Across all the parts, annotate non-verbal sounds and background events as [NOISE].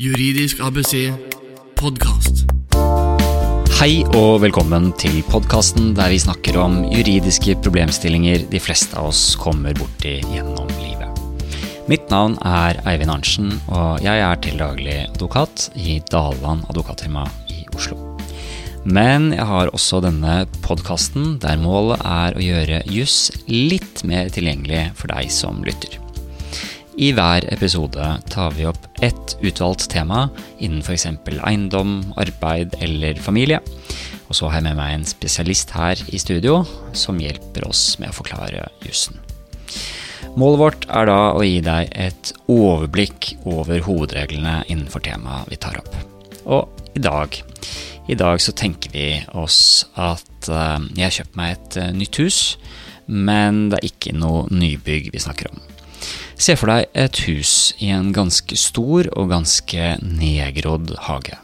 Juridisk ABC podkast. Hei og velkommen til podkasten der vi snakker om juridiske problemstillinger de fleste av oss kommer borti gjennom livet. Mitt navn er Eivind Arntzen, og jeg er til daglig advokat i Dalland advokatfirma i Oslo. Men jeg har også denne podkasten der målet er å gjøre juss litt mer tilgjengelig for deg som lytter. I hver episode tar vi opp ett utvalgt tema innen f.eks. eiendom, arbeid eller familie. Og så har jeg med meg en spesialist her i studio som hjelper oss med å forklare jussen. Målet vårt er da å gi deg et overblikk over hovedreglene innenfor temaet vi tar opp. Og i dag, i dag så tenker vi oss at eh, jeg har kjøpt meg et eh, nytt hus, men det er ikke noe nybygg vi snakker om. Se for deg et hus i en ganske stor og ganske nedgrodd hage.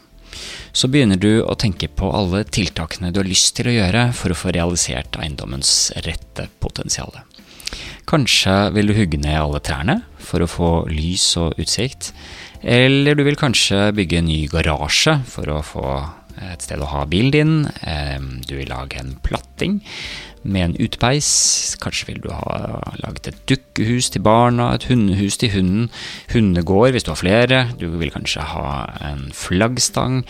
Så begynner du å tenke på alle tiltakene du har lyst til å gjøre for å få realisert eiendommens rette potensial. Kanskje vil du hugge ned alle trærne for å få lys og utsikt. Eller du vil kanskje bygge en ny garasje for å få et sted å ha bilen din. Du vil lage en platting med en utepeis. Kanskje vil du ha laget et dukkehus til barna, et hundehus til hunden, hundegård hvis du har flere. Du vil kanskje ha en flaggstang.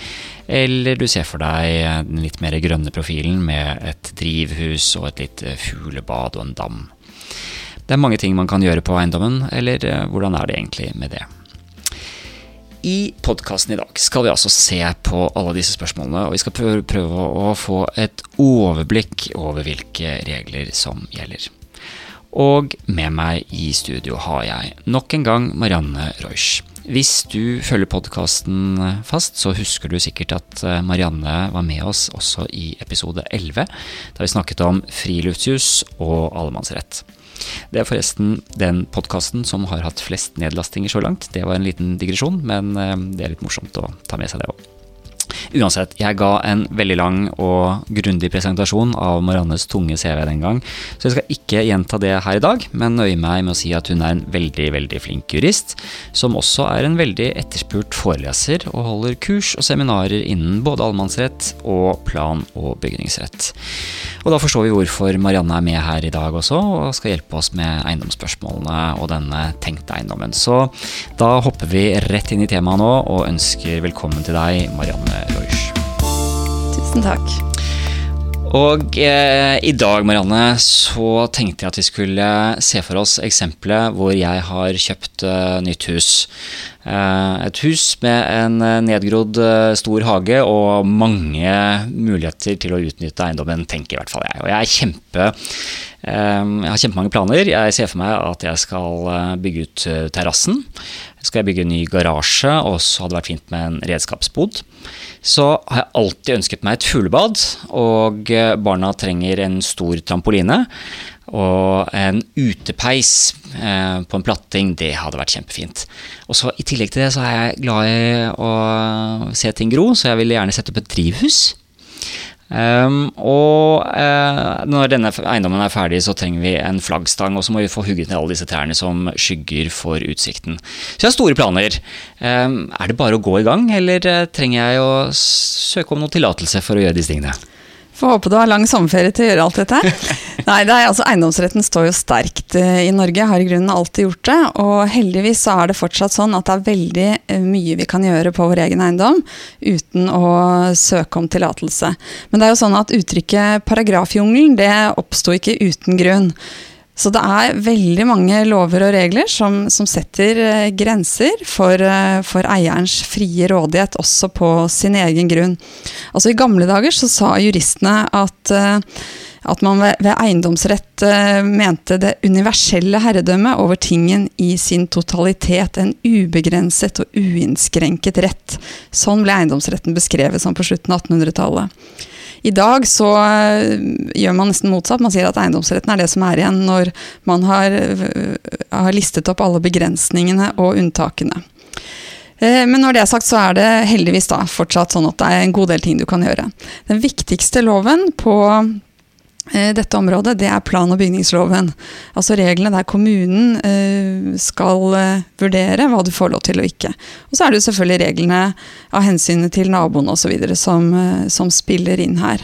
Eller du ser for deg den litt mer grønne profilen med et drivhus og et lite fuglebad og en dam. Det er mange ting man kan gjøre på eiendommen, eller hvordan er det egentlig med det? I podkasten i dag skal vi altså se på alle disse spørsmålene, og vi skal prøve, å få et overblikk over hvilke regler som gjelder. Og med meg i studio har jeg nok en gang Marianne Reusch. Hvis du følger podkasten fast, så husker du sikkert at Marianne var med oss også i episode 11, da vi snakket om friluftsjus og allemannsrett. Det er forresten den podkasten som har hatt flest nedlastinger så langt. Det var en liten digresjon, men det er litt morsomt å ta med seg det òg. Uansett, jeg ga en veldig lang og grundig presentasjon av Mariannes tunge CV den gang, så jeg skal ikke gjenta det her i dag, men nøye meg med å si at hun er en veldig, veldig flink jurist, som også er en veldig etterspurt foreleser og holder kurs og seminarer innen både allemannsrett og plan- og bygningsrett. Og da forstår vi hvorfor Marianne er med her i dag også, og skal hjelpe oss med eiendomsspørsmålene og denne tenkte eiendommen. Så da hopper vi rett inn i temaet nå, og ønsker velkommen til deg, Marianne Reusch. Tusen takk. Og eh, i dag, Marianne, så tenkte jeg at vi skulle se for oss eksempelet hvor jeg har kjøpt eh, nytt hus. Eh, et hus med en nedgrodd stor hage og mange muligheter til å utnytte eiendommen, tenker i hvert fall jeg. Og jeg er kjempe jeg har kjempemange planer. Jeg ser for meg at jeg skal bygge ut terrassen. Skal jeg bygge en ny garasje, og så hadde det vært fint med en redskapsbod. Så har jeg alltid ønsket meg et fuglebad, og barna trenger en stor trampoline. Og en utepeis eh, på en platting, det hadde vært kjempefint. Og så I tillegg til det så er jeg glad i å se ting gro, så jeg vil gjerne sette opp et drivhus. Um, og uh, når denne eiendommen er ferdig, så trenger vi en flaggstang, og så må vi få hugget ned alle disse trærne som skygger for utsikten. Så jeg har store planer. Um, er det bare å gå i gang, eller uh, trenger jeg å søke om noen tillatelse for å gjøre disse tingene? Får håpe du har lang sommerferie til å gjøre alt dette. [LAUGHS] Nei, det er, altså, Eiendomsretten står jo sterkt i Norge, har i grunnen alltid gjort det. Og heldigvis så er det fortsatt sånn at det er veldig mye vi kan gjøre på vår egen eiendom uten å søke om tillatelse. Men det er jo sånn at uttrykket 'paragrafjungelen' det oppsto ikke uten grunn. Så det er veldig mange lover og regler som, som setter uh, grenser for, uh, for, eierens frie rådighet, også på sin egen grunn. Altså I gamle dager så sa juristene at, uh, at man ved, ved eiendomsrett mente det universelle herredømmet over tingen i sin totalitet. En ubegrenset og uinnskrenket rett. Sånn ble eiendomsretten beskrevet som på slutten av 1800-tallet. I dag så gjør man nesten motsatt. Man sier at eiendomsretten er det som er igjen når man har, har listet opp alle begrensningene og unntakene. Men når det er sagt, så er det heldigvis da fortsatt sånn at det er en god del ting du kan gjøre. Den viktigste loven på eh, dette området, det er plan- og bygningsloven. Altså reglene der kommunen eh, skal eh, vurdere hva du får lov til og ikke. Og så er det jo selvfølgelig reglene av hensynet til naboen osv. Som, eh, som spiller inn her.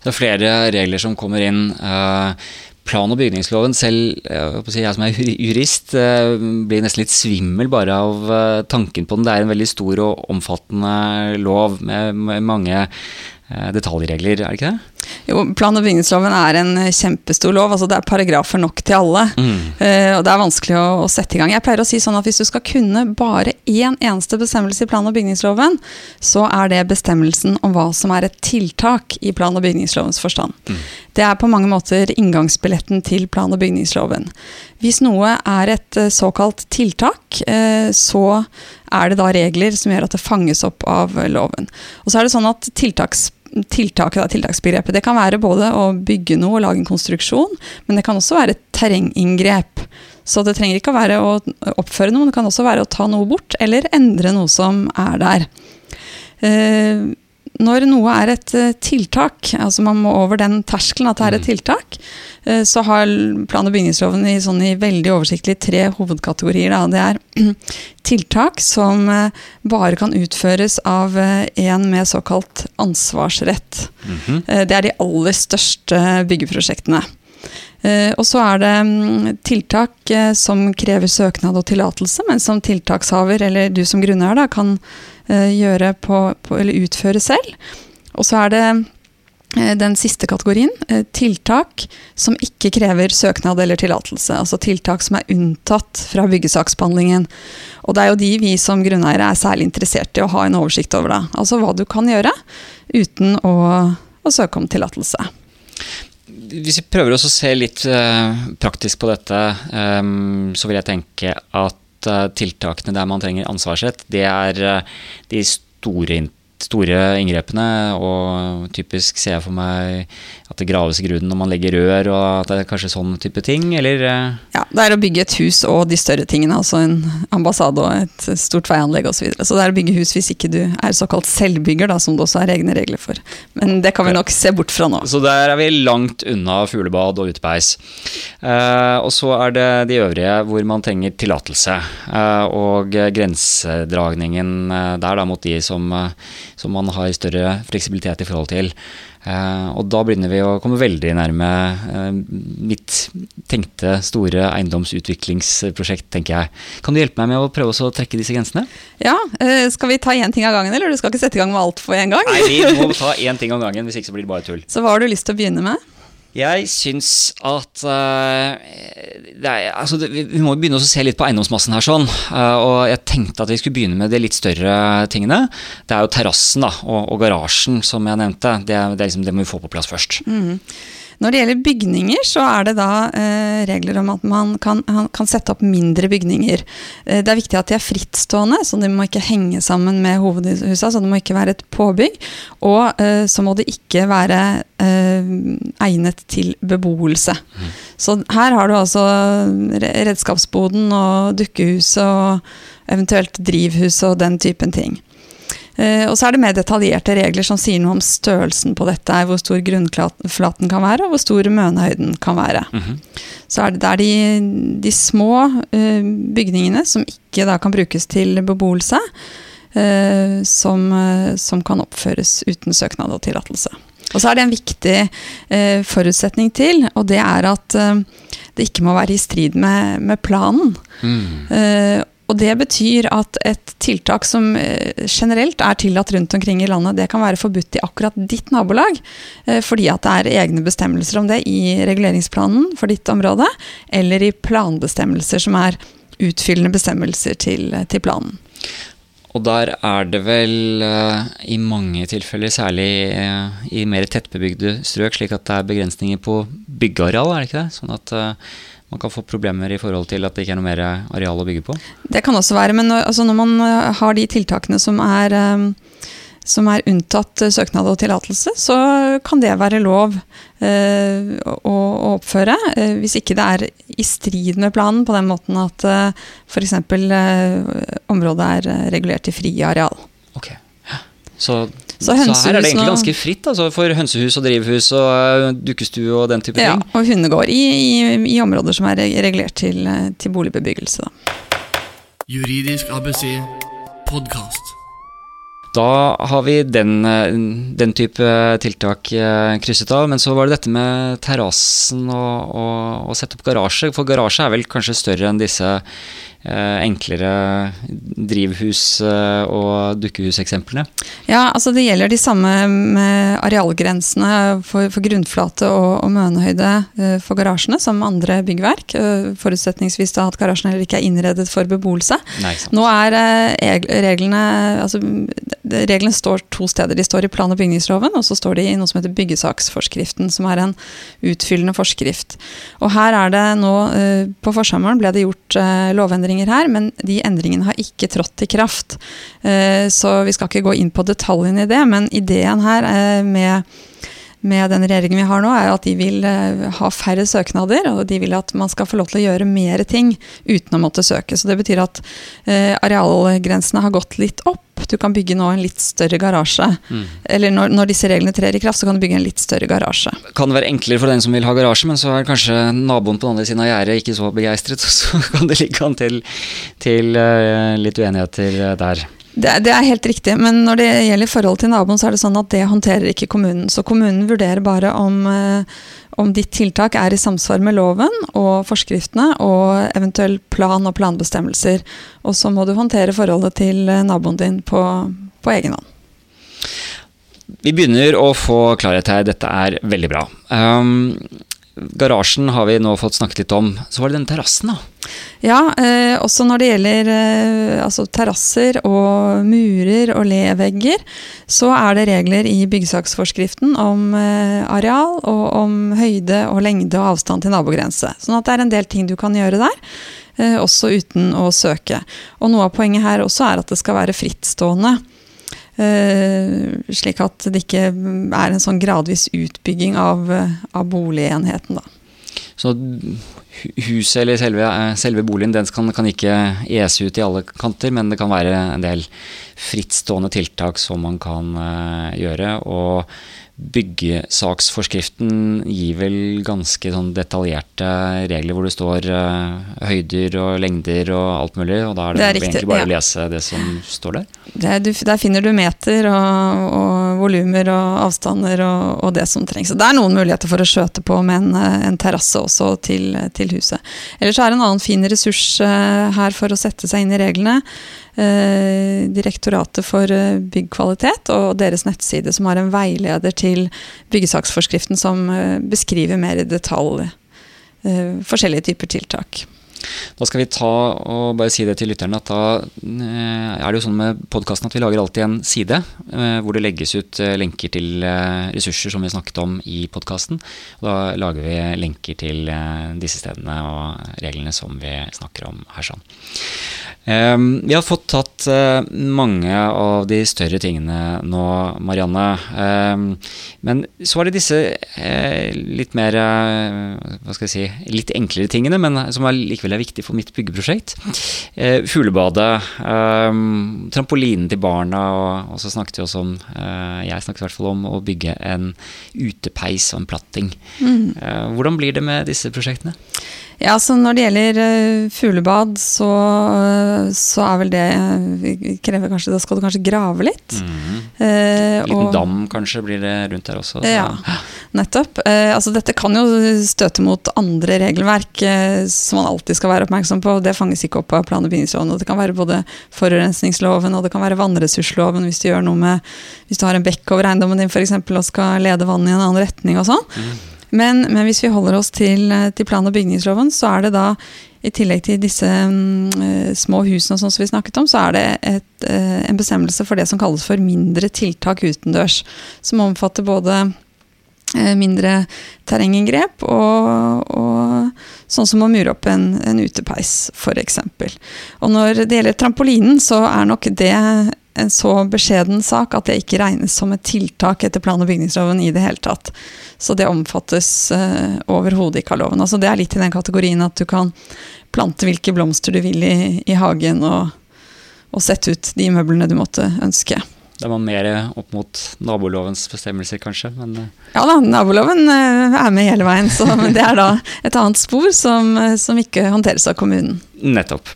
Det er flere regler som kommer inn. Eh, plan- og bygningsloven selv, jeg, som er jurist, eh, blir nesten litt svimmel bare av eh, tanken på den. Det er en veldig stor og omfattende lov med, mange eh, detaljregler, er det ikke det? Jo, Plan- og bygningsloven er en kjempestor lov. altså Det er paragrafer nok til alle. Mm. Uh, og det er vanskelig å, å, sette i gang. Jeg pleier å si sånn at hvis du skal kunne bare én eneste bestemmelse i plan- og bygningsloven, så er det bestemmelsen om hva som er et tiltak i plan- og bygningslovens forstand. Mm. Det er på mange måter inngangsbilletten til plan- og bygningsloven. Hvis noe er et eh, såkalt tiltak, eh, så er det da regler som gjør at det fanges opp av loven. Og så er det sånn at tiltaks tiltaket, tiltaksbegrepet. Det kan være både å bygge noe og lage en konstruksjon, men det kan også være et terrenginngrep. Så det trenger ikke å være å oppføre noe, men det kan også være å ta noe bort, eller endre noe som er der. Eh, når noe er et eh, tiltak, altså man må over den terskelen at det er et mm. tiltak, eh, så har plan- og bygningsloven i, sånn i veldig oversiktlig tre hovedkategorier. Da. Det er [CLEARS THROAT] tiltak som eh, bare kan utføres av en med såkalt ansvarsrett. Mm -hmm. Det er de aller største byggeprosjektene. Og så er det mm, tiltak som krever søknad og tillatelse, men som tiltakshaver eller du som grunneier da, kan Eh, gjøre på, på, eller utføre selv. Og så er det eh, den siste kategorien, eh, tiltak som ikke krever søknad eller tillatelse. Altså tiltak som er unntatt fra byggesaksbehandlingen. Og det er jo de vi som grunneiere er særlig interessert i å ha en oversikt over. Da. Altså hva du kan gjøre uten å, å søke om tillatelse. Hvis vi prøver å se litt uh, praktisk på dette, um, så vil jeg tenke at Eh, tiltakene der man trenger ansvarsrett, det er eh, de store store inngrepene, og typisk ser jeg for meg at det graves i grunnen når man legger rør, og at det er kanskje sånn type ting, eller? Eh? Ja, det er å bygge et hus og de større tingene, altså en ambassade og et stort veianlegg osv. Så, videre. så det er å bygge hus hvis ikke du er såkalt selvbygger, da, som det også er egne regler for. Men det kan vi nok se bort fra nå. Så der er vi langt unna fuglebad og utebeis. Eh, og så er det de øvrige hvor man trenger tillatelse, eh, og grensedragningen uh, der da mot de som, som man har større fleksibilitet i forhold til. Uh, og da begynner vi å komme veldig nærme uh, mitt tenkte store eiendomsutviklingsprosjekt, tenker jeg. Kan du hjelpe meg med å prøve å trekke disse grensene? Ja, uh, Skal vi ta én ting av gangen, eller du skal ikke sette i gang med alt for en gang? Nei, vi må [LAUGHS] ta én ting av gangen, hvis ikke så blir det bare tull. Så hva har du lyst til å begynne med? Jeg syns at uh, er, altså det, Vi må begynne å se litt på eiendomsmassen her. sånn, uh, og Jeg tenkte at vi skulle begynne med de litt større tingene. Det er jo terrassen og, og, garasjen, som jeg nevnte. Det, det, liksom, det, må vi få på plass først. Mm. Når det gjelder bygninger, så er det da eh, regler om at man kan, kan, sette opp mindre bygninger. Eh, det er viktig at de er frittstående, så de må ikke henge sammen med hovedhusa. Så det må ikke være et påbygg. Og eh, så må det ikke være eh, egnet til beboelse. Mm. Så her har du altså redskapsboden og dukkehuset og eventuelt drivhuset og den typen ting. Eh, og så er det mer detaljerte regler som sier noe om størrelsen på dette, hvor stor grunnflaten kan være, og hvor stor mønehøyden kan være. Mm -hmm. Så er det, det er de, de små uh, bygningene som ikke da kan brukes til beboelse, uh, som, som, kan oppføres uten søknad og tillatelse. Og så er det en viktig forutsetning til, og det er at det ikke må være i strid med, med planen. Mm. Og det betyr at et tiltak som eh, generelt er tillatt rundt omkring i landet, det kan være forbudt i akkurat ditt nabolag, eh, fordi at det er egne bestemmelser om det i reguleringsplanen for ditt område, eller i planbestemmelser som er utfyllende bestemmelser til, til planen. Og der er det vel uh, i mange tilfeller, særlig i mer tettbebygde strøk, slik at det er begrensninger på byggeareal, er det ikke det? Sånn at man kan få problemer i forhold til at det ikke er noe mer areal å bygge på? Det kan også være, men når, altså når man eh, har de tiltakene som er, um, som er unntatt søknad og tillatelse, så kan det være lov å, å, oppføre. Hvis ikke det er i strid med planen på den måten at uh, f.eks. Området er regulert til fri areal. Okay. Ja. Så Så, her er det egentlig ganske fritt altså, for hønsehus og drivhus og uh, dukkestue og den type ja, ting? Ja, og hundegård i, i, i, områder som er regulert til, til boligbebyggelse. Da. Juridisk ABC podkast. Da har vi den, den, type tiltak krysset av. Men så var det dette med terrassen og, og, og sette opp garasje. For garasje er vel kanskje større enn disse Eh, enklere drivhus- eh, og dukkehuseksemplene? Ja, altså det gjelder de samme med arealgrensene for, for grunnflate og, og mønehøyde eh, for garasjene som andre byggverk. Forutsetningsvis da at garasjen heller ikke er innredet for beboelse. Nei, Nå er reglene altså reglene står to steder. De står i plan- og bygningsloven, og så står de i noe som heter byggesaksforskriften, som er en utfyllende forskrift. Og her er det nå, på forsommeren ble det gjort lovendringer her, men de endringene har ikke trådt i kraft. Eh, så vi skal ikke gå inn på detaljene i det, men ideen her eh, med med den regjeringen vi har nå, er at de vil eh, ha færre søknader, og de vil at man skal få lov til å gjøre mer ting uten å måtte søke. Så det betyr at eh, arealgrensene har gått litt opp. Du kan bygge nå en litt større garasje. Mm. Eller når, når, disse reglene trer i kraft, så kan du bygge en litt større garasje. Kan det være enklere for den som vil ha garasje, men så er kanskje naboen på den andre siden av gjerdet ikke så begeistret, [LAUGHS] så kan det ligge an til, til uh, litt uenigheter der. Det, det, er helt riktig, men når det gjelder forholdet til naboen, så er det sånn at det håndterer ikke kommunen. Så kommunen vurderer bare om, eh, om ditt tiltak er i samsvar med loven og forskriftene og eventuell plan og planbestemmelser. Og så må du håndtere forholdet til eh, naboen din på, på egen hånd. Vi begynner å få klarhet her. Dette er veldig bra. Um, garasjen har vi nå fått snakket litt om. Så var det den terrassen, da. Ja, eh, også når det gjelder eh, altså terrasser og murer og levegger, så er det regler i byggesaksforskriften om eh, areal og om høyde og lengde og avstand til nabogrense. Sånn at det er en del ting du kan gjøre der, eh, også uten å søke. Og noe av poenget her også er at det skal være frittstående. Uh, slik at det ikke er en sånn gradvis utbygging av, av boligenheten, da. Så huset eller selve, eh, selve boligen den kan, kan, ikke ese ut i alle kanter, men det kan være en del frittstående tiltak som man kan gjøre. og Byggesaksforskriften gir vel ganske sånn detaljerte regler hvor det står uh, høyder og lengder og alt mulig, og da er det, det er riktig, egentlig bare ja. å lese det som står der? Det, du, der finner du meter og, og volumer og avstander og, og, det som trengs. Så det er noen muligheter for å skjøte på med en, en terrasse også til, til huset. Ellers er det en annen fin ressurs uh, her for å sette seg inn i reglene. Eh, Direktoratet for eh, byggkvalitet og deres nettside, som har en veileder til byggesaksforskriften som eh, beskriver mer i detalj forskjellige typer tiltak. Da skal vi ta og bare si det til lytterne at da er det jo sånn med podkasten at vi lager alltid en side hvor det legges ut lenker til ressurser som vi snakket om i podkasten. Da lager vi lenker til disse stedene og reglene som vi snakker om her sånn. Um, vi har fått tatt mange av de større tingene nå, Marianne. Um, men så var det disse litt mer hva skal jeg si, litt enklere tingene, men som er likevel er viktig for mitt byggeprosjekt. fuglebadet, eh, trampolinen til barna, og, og, så snakket vi også om Jeg snakket i hvert fall om å bygge en utepeis og en platting. Mm. hvordan blir det med disse prosjektene? Ja, så Når det gjelder uh, fuglebad, så, uh, så, er vel det krever kanskje, Da skal du kanskje grave litt. Mm. en liten og, dam kanskje blir det rundt der også. Så. Ja, nettopp. altså Dette kan jo støte mot andre regelverk som man alltid skal være oppmerksom på. Det fanges ikke opp av plan- og bygningsloven. og Det kan være både forurensningsloven og det kan være vannressursloven hvis du gjør noe med Hvis du har en bekk over eiendommen din for eksempel, og skal lede vannet i en annen retning og sånn. Mm. Men, men, hvis vi holder oss til, til, plan- og bygningsloven, så er det da i tillegg til disse uh, små husene sånn som vi snakket om, så er det et, uh, en bestemmelse for det som kalles for mindre tiltak utendørs. Som omfatter både mindre terrenginngrep og, og, sånn som å mure opp en, en utepeis, f.eks. Og når det gjelder trampolinen, så er nok det en så beskjeden sak at det ikke regnes som et tiltak etter plan- og bygningsloven i det hele tatt. Så det omfattes uh, overhodet ikke av loven. Altså det er litt i den kategorien at du kan plante hvilke blomster du vil i, i hagen, og, og, sette ut de møblene du måtte ønske. Da er man mer opp mot nabolovens bestemmelser, kanskje. Men eh, Ja da, naboloven eh, er med hele veien, så [LAUGHS] det er da et annet spor som, eh, som ikke håndteres av kommunen. nettopp.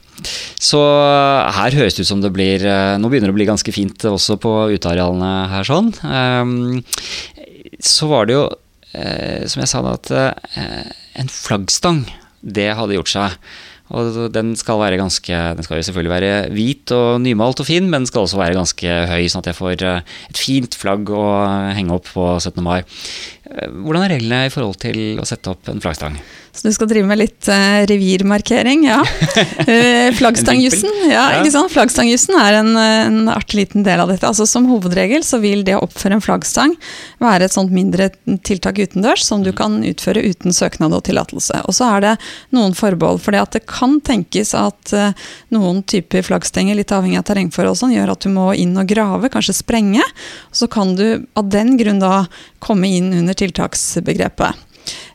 Så her høres det ut som det blir Nå begynner det å bli ganske fint også på utearealene her sånn. Så var det jo, som jeg sa da, at en flaggstang, det hadde gjort seg. Og den skal være ganske Den skal jo selvfølgelig være hvit og nymalt og fin, men den skal også være ganske høy, sånn at jeg får eh, et fint flagg å henge opp på 17. mai. Eh, Hvordan er reglene i forhold til å sette opp en flaggstang? Så du skal drive med litt eh, revirmarkering, ja. [LAUGHS] Eh, Flaggstangjussen ja? Flaggstangjussen er en, eh, en artig liten del av dette. Altså Som hovedregel så vil det å oppføre en flaggstang være et sånt mindre tiltak utendørs som du kan utføre uten søknad og tillatelse. Og så er det noen forbehold, for det kan tenkes at eh, noen typer flaggstenger, litt avhengig av terrengforhold, sånn, gjør at du må inn og grave, kanskje sprenge. Så kan du av den grunn da komme inn under tiltaksbegrepet.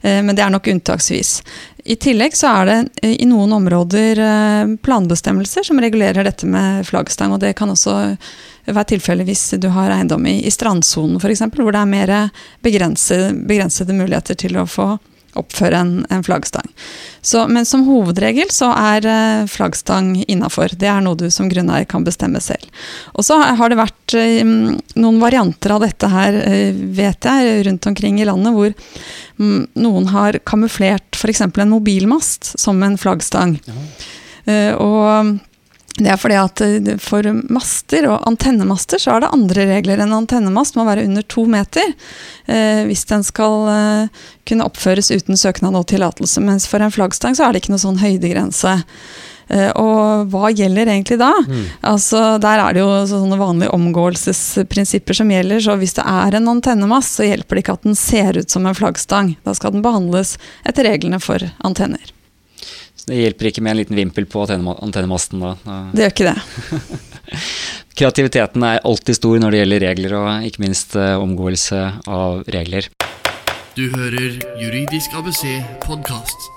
Eh, Men det er nok unntaksvis. I tillegg så er det eh, i noen områder eh, planbestemmelser som regulerer dette med flaggstang, og det kan også være tilfellet hvis du har eiendom i, i strandsonen f.eks., hvor det er mer begrensede, begrensede muligheter til å få oppføre en, en flaggstang. Så, men som hovedregel så er eh, flaggstang innafor. Det er noe du som grunneier kan bestemme selv. Og så har det vært eh, noen varianter av dette her, eh, vet jeg, rundt omkring i landet, hvor mm, noen har kamuflert f.eks. en mobilmast som en flaggstang. Ja. og det er fordi at eh, for master og antennemaster så er det andre regler. En antennemast må være under to meter eh, hvis den skal eh, kunne oppføres uten søknad og tillatelse. Mens for en flaggstang så er det ikke noe sånn høydegrense. Eh, og hva gjelder egentlig da? Altså, Der er det jo sånne vanlige omgåelsesprinsipper som gjelder. Så hvis det er en antennemast, så hjelper det ikke at den ser ut som en flaggstang. Da skal den behandles etter reglene for antenner. Det hjelper ikke med en liten vimpel på antennemasten da. Da- Det gjør ikke det. [LAUGHS] Kreativiteten er alltid stor når det gjelder regler, og ikke minst eh, omgåelse av regler. Du hører Juridisk ABC podkast.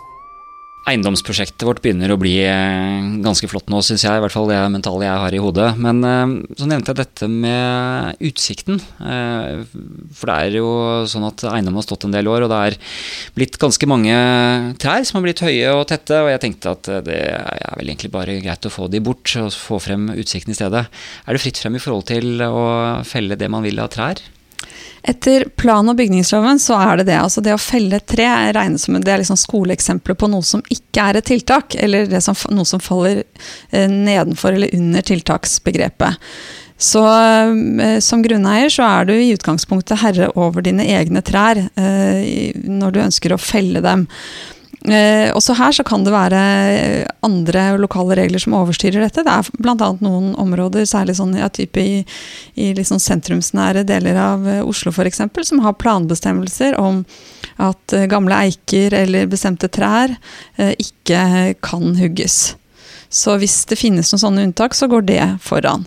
Eiendomsprosjektet vårt begynner å bli eh, ganske flott nå, syns jeg. I hvert fall det mentale jeg har i hodet. Men eh, så nevnte jeg dette med utsikten. Eh, For det er jo sånn at eiendommen har stått en del år, og det er blitt ganske mange trær som har blitt høye og tette. Og jeg tenkte at det er vel egentlig bare greit å få de bort og få frem utsikten i stedet. Er det fritt frem i forhold til å felle det man vil av trær? Etter plan- og bygningsloven så er det det. Altså det å felle et tre regnes som det er liksom skoleeksempler på noe som ikke er et tiltak, eller som, noe som faller eh, nedenfor eller under tiltaksbegrepet. Så eh, som grunneier så er du i utgangspunktet herre over dine egne trær eh, når du ønsker å felle dem. Eh, også her så kan det være andre lokale regler som overstyrer dette. Det er bl.a. noen områder, særlig sånn ja, type i, i liksom sentrumsnære deler av eh, Oslo f.eks., som har planbestemmelser om at eh, gamle eiker eller bestemte trær eh, ikke kan hugges. Så hvis det finnes noen sånne unntak, så går det foran.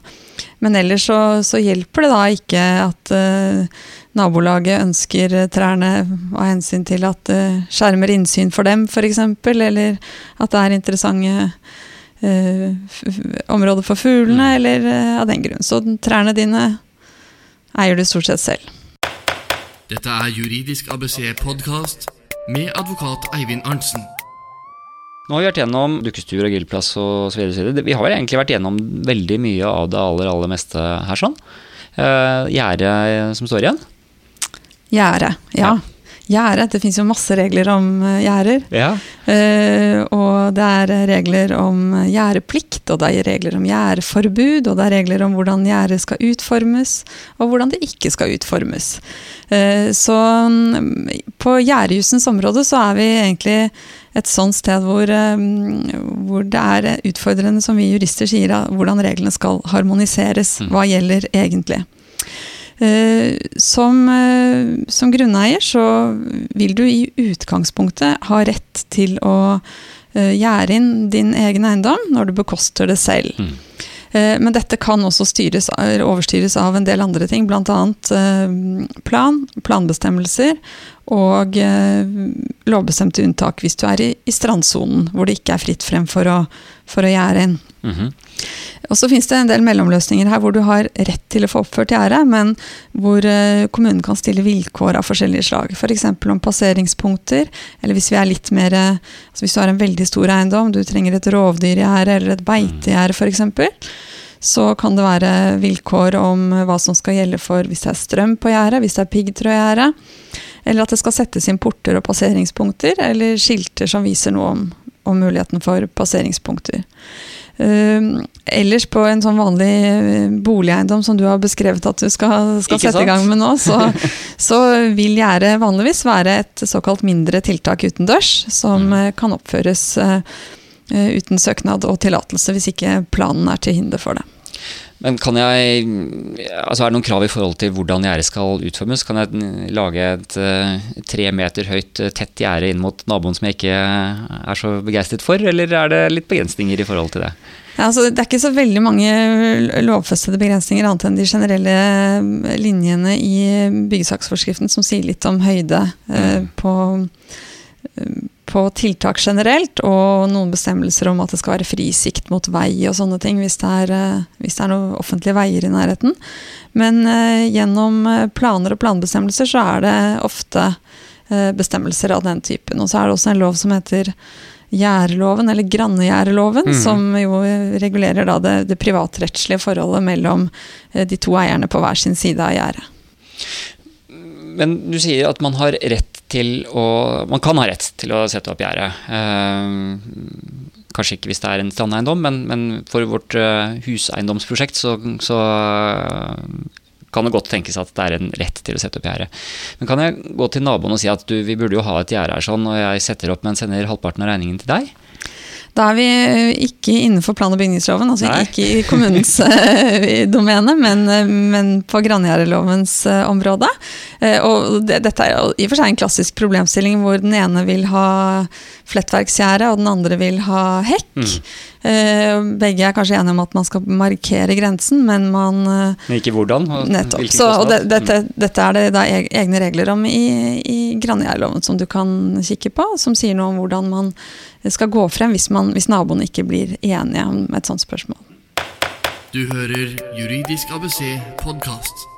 Men ellers så, så hjelper det da ikke at eh, nabolaget ønsker trærne av hensyn til at det skjermer innsyn for dem, f.eks., eller at det er interessante eh, områder for fuglene, eller eh, av den grunn. Så trærne dine eier du stort sett selv. Dette er Juridisk ABC podkast med advokat Eivind Arntzen. Nå har vi vært gjennom dukkestur og grillplass og så videre. og så videre. Vi har egentlig vært gjennom veldig mye av det aller, aller meste her sånn. Uh, Gjerdet som står igjen. Gjerde, ja. Gjerde, det finnes jo masse regler om eh, gjerder. Ja. Uh, og det er regler om gjerdeplikt, og det er regler om gjerdeforbud, og det er regler om hvordan gjerdet skal utformes, og hvordan det ikke skal utformes. Uh, så um, på gjerdejussens område så er vi egentlig et sånt sted hvor, eh, hvor det er utfordrende, som vi jurister sier, hvordan reglene skal harmoniseres. Hva gjelder egentlig? Eh, som, eh, som grunneier så vil du i utgangspunktet ha rett til å eh, gjerde inn din egen eiendom når du bekoster det selv. Mm. Men dette kan også styres, overstyres av en del andre ting, bl.a. plan, planbestemmelser og lovbestemte unntak hvis du er i, i strandsonen hvor det ikke er fritt frem for å, for å gjerde inn. Mm Og så finnes det en del mellomløsninger her hvor du har rett til å få oppført gjerde, men hvor uh, kommunen kan stille vilkår av forskjellige slag. F.eks. For om passeringspunkter, eller hvis vi er litt mer uh, altså Hvis du har en veldig stor eiendom, du trenger et rovdyrgjerde eller et beitegjerde f.eks., så kan det være vilkår om hva som skal gjelde for hvis det er strøm på gjerdet, hvis det er piggtrådgjerde, eller at det skal settes inn porter og passeringspunkter, eller skilter som viser noe om, om muligheten for passeringspunkter. Uh, ellers på en sånn vanlig eh, boligeiendom som du har beskrevet at du skal, skal sette i gang med nå, så, [LAUGHS] så vil gjerdet vanligvis være et såkalt mindre tiltak utendørs, som mm. kan oppføres uh, uten søknad og tillatelse hvis ikke planen er til hinder for det. Men kan jeg altså Er det noen krav i forhold til hvordan gjerdet skal utformes? Kan jeg lage et uh, tre meter høyt uh, tett gjerde inn mot naboen som jeg ikke er så begeistret for, eller er det litt begrensninger i forhold til det? Ja, altså, det er ikke så veldig mange lovfestede begrensninger annet enn de generelle eh, linjene i byggesaksforskriften som sier litt om høyde mm. eh, på på tiltak generelt, og noen bestemmelser om at det skal være fri sikt mot vei og sånne ting hvis det er, eh, hvis det er noen offentlige veier i nærheten. Men uh, gjennom eh, planer og planbestemmelser så er det ofte bestemmelser av den typen. Og så er det også en lov som heter Gjerdeloven, eller Grannegjerdeloven, mm. som jo regulerer da det, det privatrettslige forholdet mellom de to eierne på hver sin side av gjerdet. Men du sier at man har rett til å Man kan ha rett til å sette opp gjerde. Eh, kanskje ikke hvis det er en strandeiendom, men, men for vårt uh, huseiendomsprosjekt så, så kan det godt tenkes at det er en rett til å sette opp gjerde. Men kan jeg gå til naboen og si at du, vi burde jo ha et gjerde her sånn, og jeg setter opp, men sender halvparten av regningen til deg? Da er vi ikke innenfor plan- og bygningsloven, altså Nei. ikke i kommunens [LAUGHS] uh, domene, men, eh, men på Granngjerdlovens uh, område. Og det, dette er i og for seg en klassisk problemstilling hvor den ene vil ha flettverksgjerde, og den andre vil ha hekk. Mm. Begge er kanskje enige om at man skal markere grensen, men man Men ikke hvordan? nettopp. Så, og det, dette, dette, er det da egne regler om i, i Granngjerdloven som du kan kikke på, som sier noe om hvordan man skal gå frem hvis, man, hvis naboene ikke blir enige om et sånt spørsmål. Du hører Juridisk ABC podkast.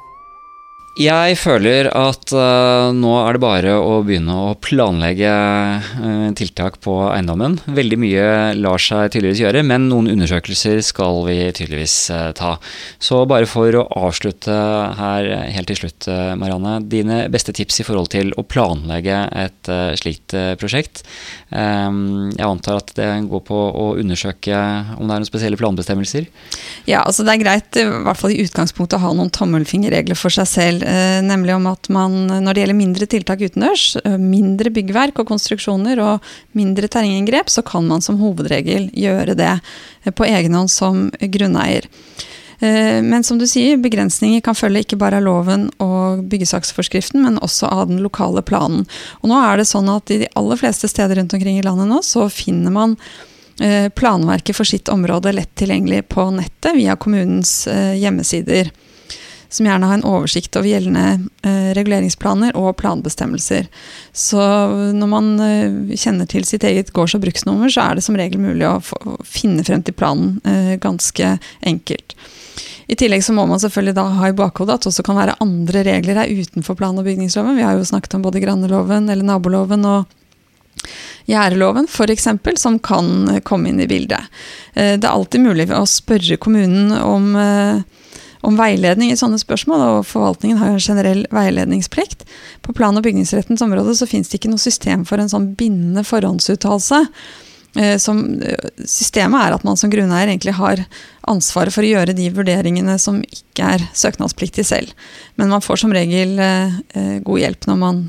Jeg føler at uh, nå er det bare å begynne å planlegge uh, tiltak på eiendommen. Veldig mye lar seg tydeligvis gjøre, men noen undersøkelser skal vi tydeligvis uh, ta. Så bare for å avslutte her helt til slutt, Marianne. Dine beste tips i forhold til å planlegge et slikt prosjekt. Um, jeg antar at det går på å undersøke om det er noen spesielle planbestemmelser? Ja, altså det er greit i hvert fall i utgangspunktet å ha noen tommelfingerregler for seg selv nemlig om at man når det gjelder mindre tiltak utendørs, eh, mindre byggverk og konstruksjoner og mindre terrenginngrep, så kan man som hovedregel gjøre det eh, på egen hånd som grunneier. Men som du sier, begrensninger kan følge ikke bare av loven og byggesaksforskriften, men også av den lokale planen. Og nå er det sånn at i de aller fleste steder rundt omkring i landet nå, så finner man planverket for sitt område lett tilgjengelig på nettet via kommunens hjemmesider som gjerne har en oversikt over gjeldende eh, reguleringsplaner og planbestemmelser. Så når man eh, kjenner til sitt eget gårds- og bruksnummer, så er det som regel mulig å, finne frem til planen eh, ganske enkelt. I tillegg så må man selvfølgelig da ha i bakhodet at det også kan være andre regler her utenfor plan- og bygningsloven. Vi har jo snakket om både granneloven eller naboloven og gjerdeloven f.eks., som kan komme inn i bildet. Det er alltid mulig å spørre kommunen om om veiledning i sånne spørsmål, og forvaltningen har en generell veiledningsplikt. På plan- og bygningsrettens område så finnes det ikke noe system for en sånn bindende forhåndsuttalelse. Eh, eh, systemet er at man som grunneier egentlig har ansvaret for å gjøre de vurderingene som ikke er søknadspliktig selv. Men man får som regel eh, god hjelp når man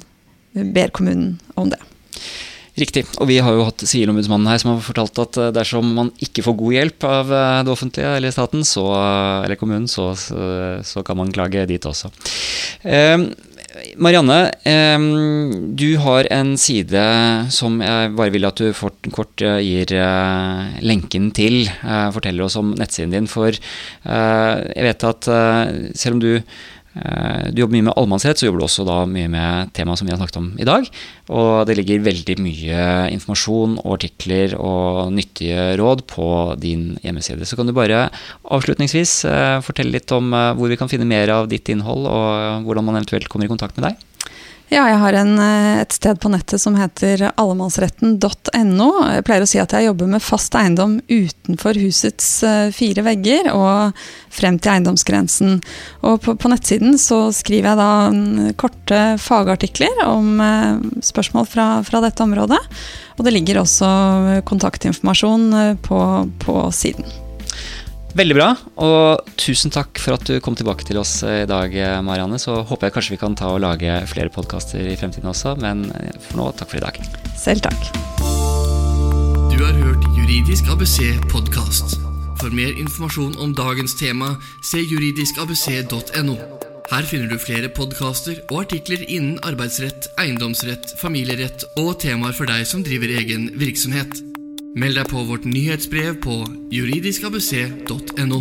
ber kommunen om det. Riktig. Og vi har jo hatt Sivilombudsmannen her som har fortalt at eh, dersom man ikke får god hjelp av eh, det offentlige eller staten, så, eller kommunen, så, så, kan man klage dit også. Um, Marianne, eh, du har en side som jeg bare vil at du kort eh, gir eh, lenken til. forteller oss om nettsiden din, for jeg vet at selv om du Eh, du jobber mye med allemannsrett, så jobber du også da mye med temaet som vi har snakket om i dag. Og det ligger veldig mye informasjon og artikler og nyttige råd på din hjemmeside. Så kan du bare avslutningsvis eh, fortelle litt om eh, hvor vi kan finne mer av ditt innhold, og hvordan man eventuelt kommer i kontakt med deg? Ja, jeg har en, eh, et sted på nettet som heter allemannsretten.no. Jeg pleier å si at jeg jobber med fast eiendom utenfor husets eh, fire vegger og frem til eiendomsgrensen. Og på, på nettsiden så skriver jeg da mm, korte fagartikler om eh, spørsmål fra, fra, dette området. Og det ligger også kontaktinformasjon på, på siden. Veldig bra, og tusen takk for at du kom tilbake til oss i dag, Marianne. Så håper jeg kanskje vi kan ta og lage flere podkaster i fremtiden også, men for nå, takk for i dag. Selv takk. Du har hørt Juridisk ABC podkast. For mer informasjon om dagens tema, se juridiskabc.no. Her finner du flere podkaster og artikler innen arbeidsrett, eiendomsrett, familierett og temaer for deg som driver egen virksomhet. Meld deg på vårt nyhetsbrev på juridiskabuseet.no.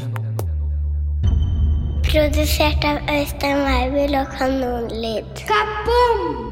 Produsert av Øystein Weibel og Kanonlyd. Kaboom!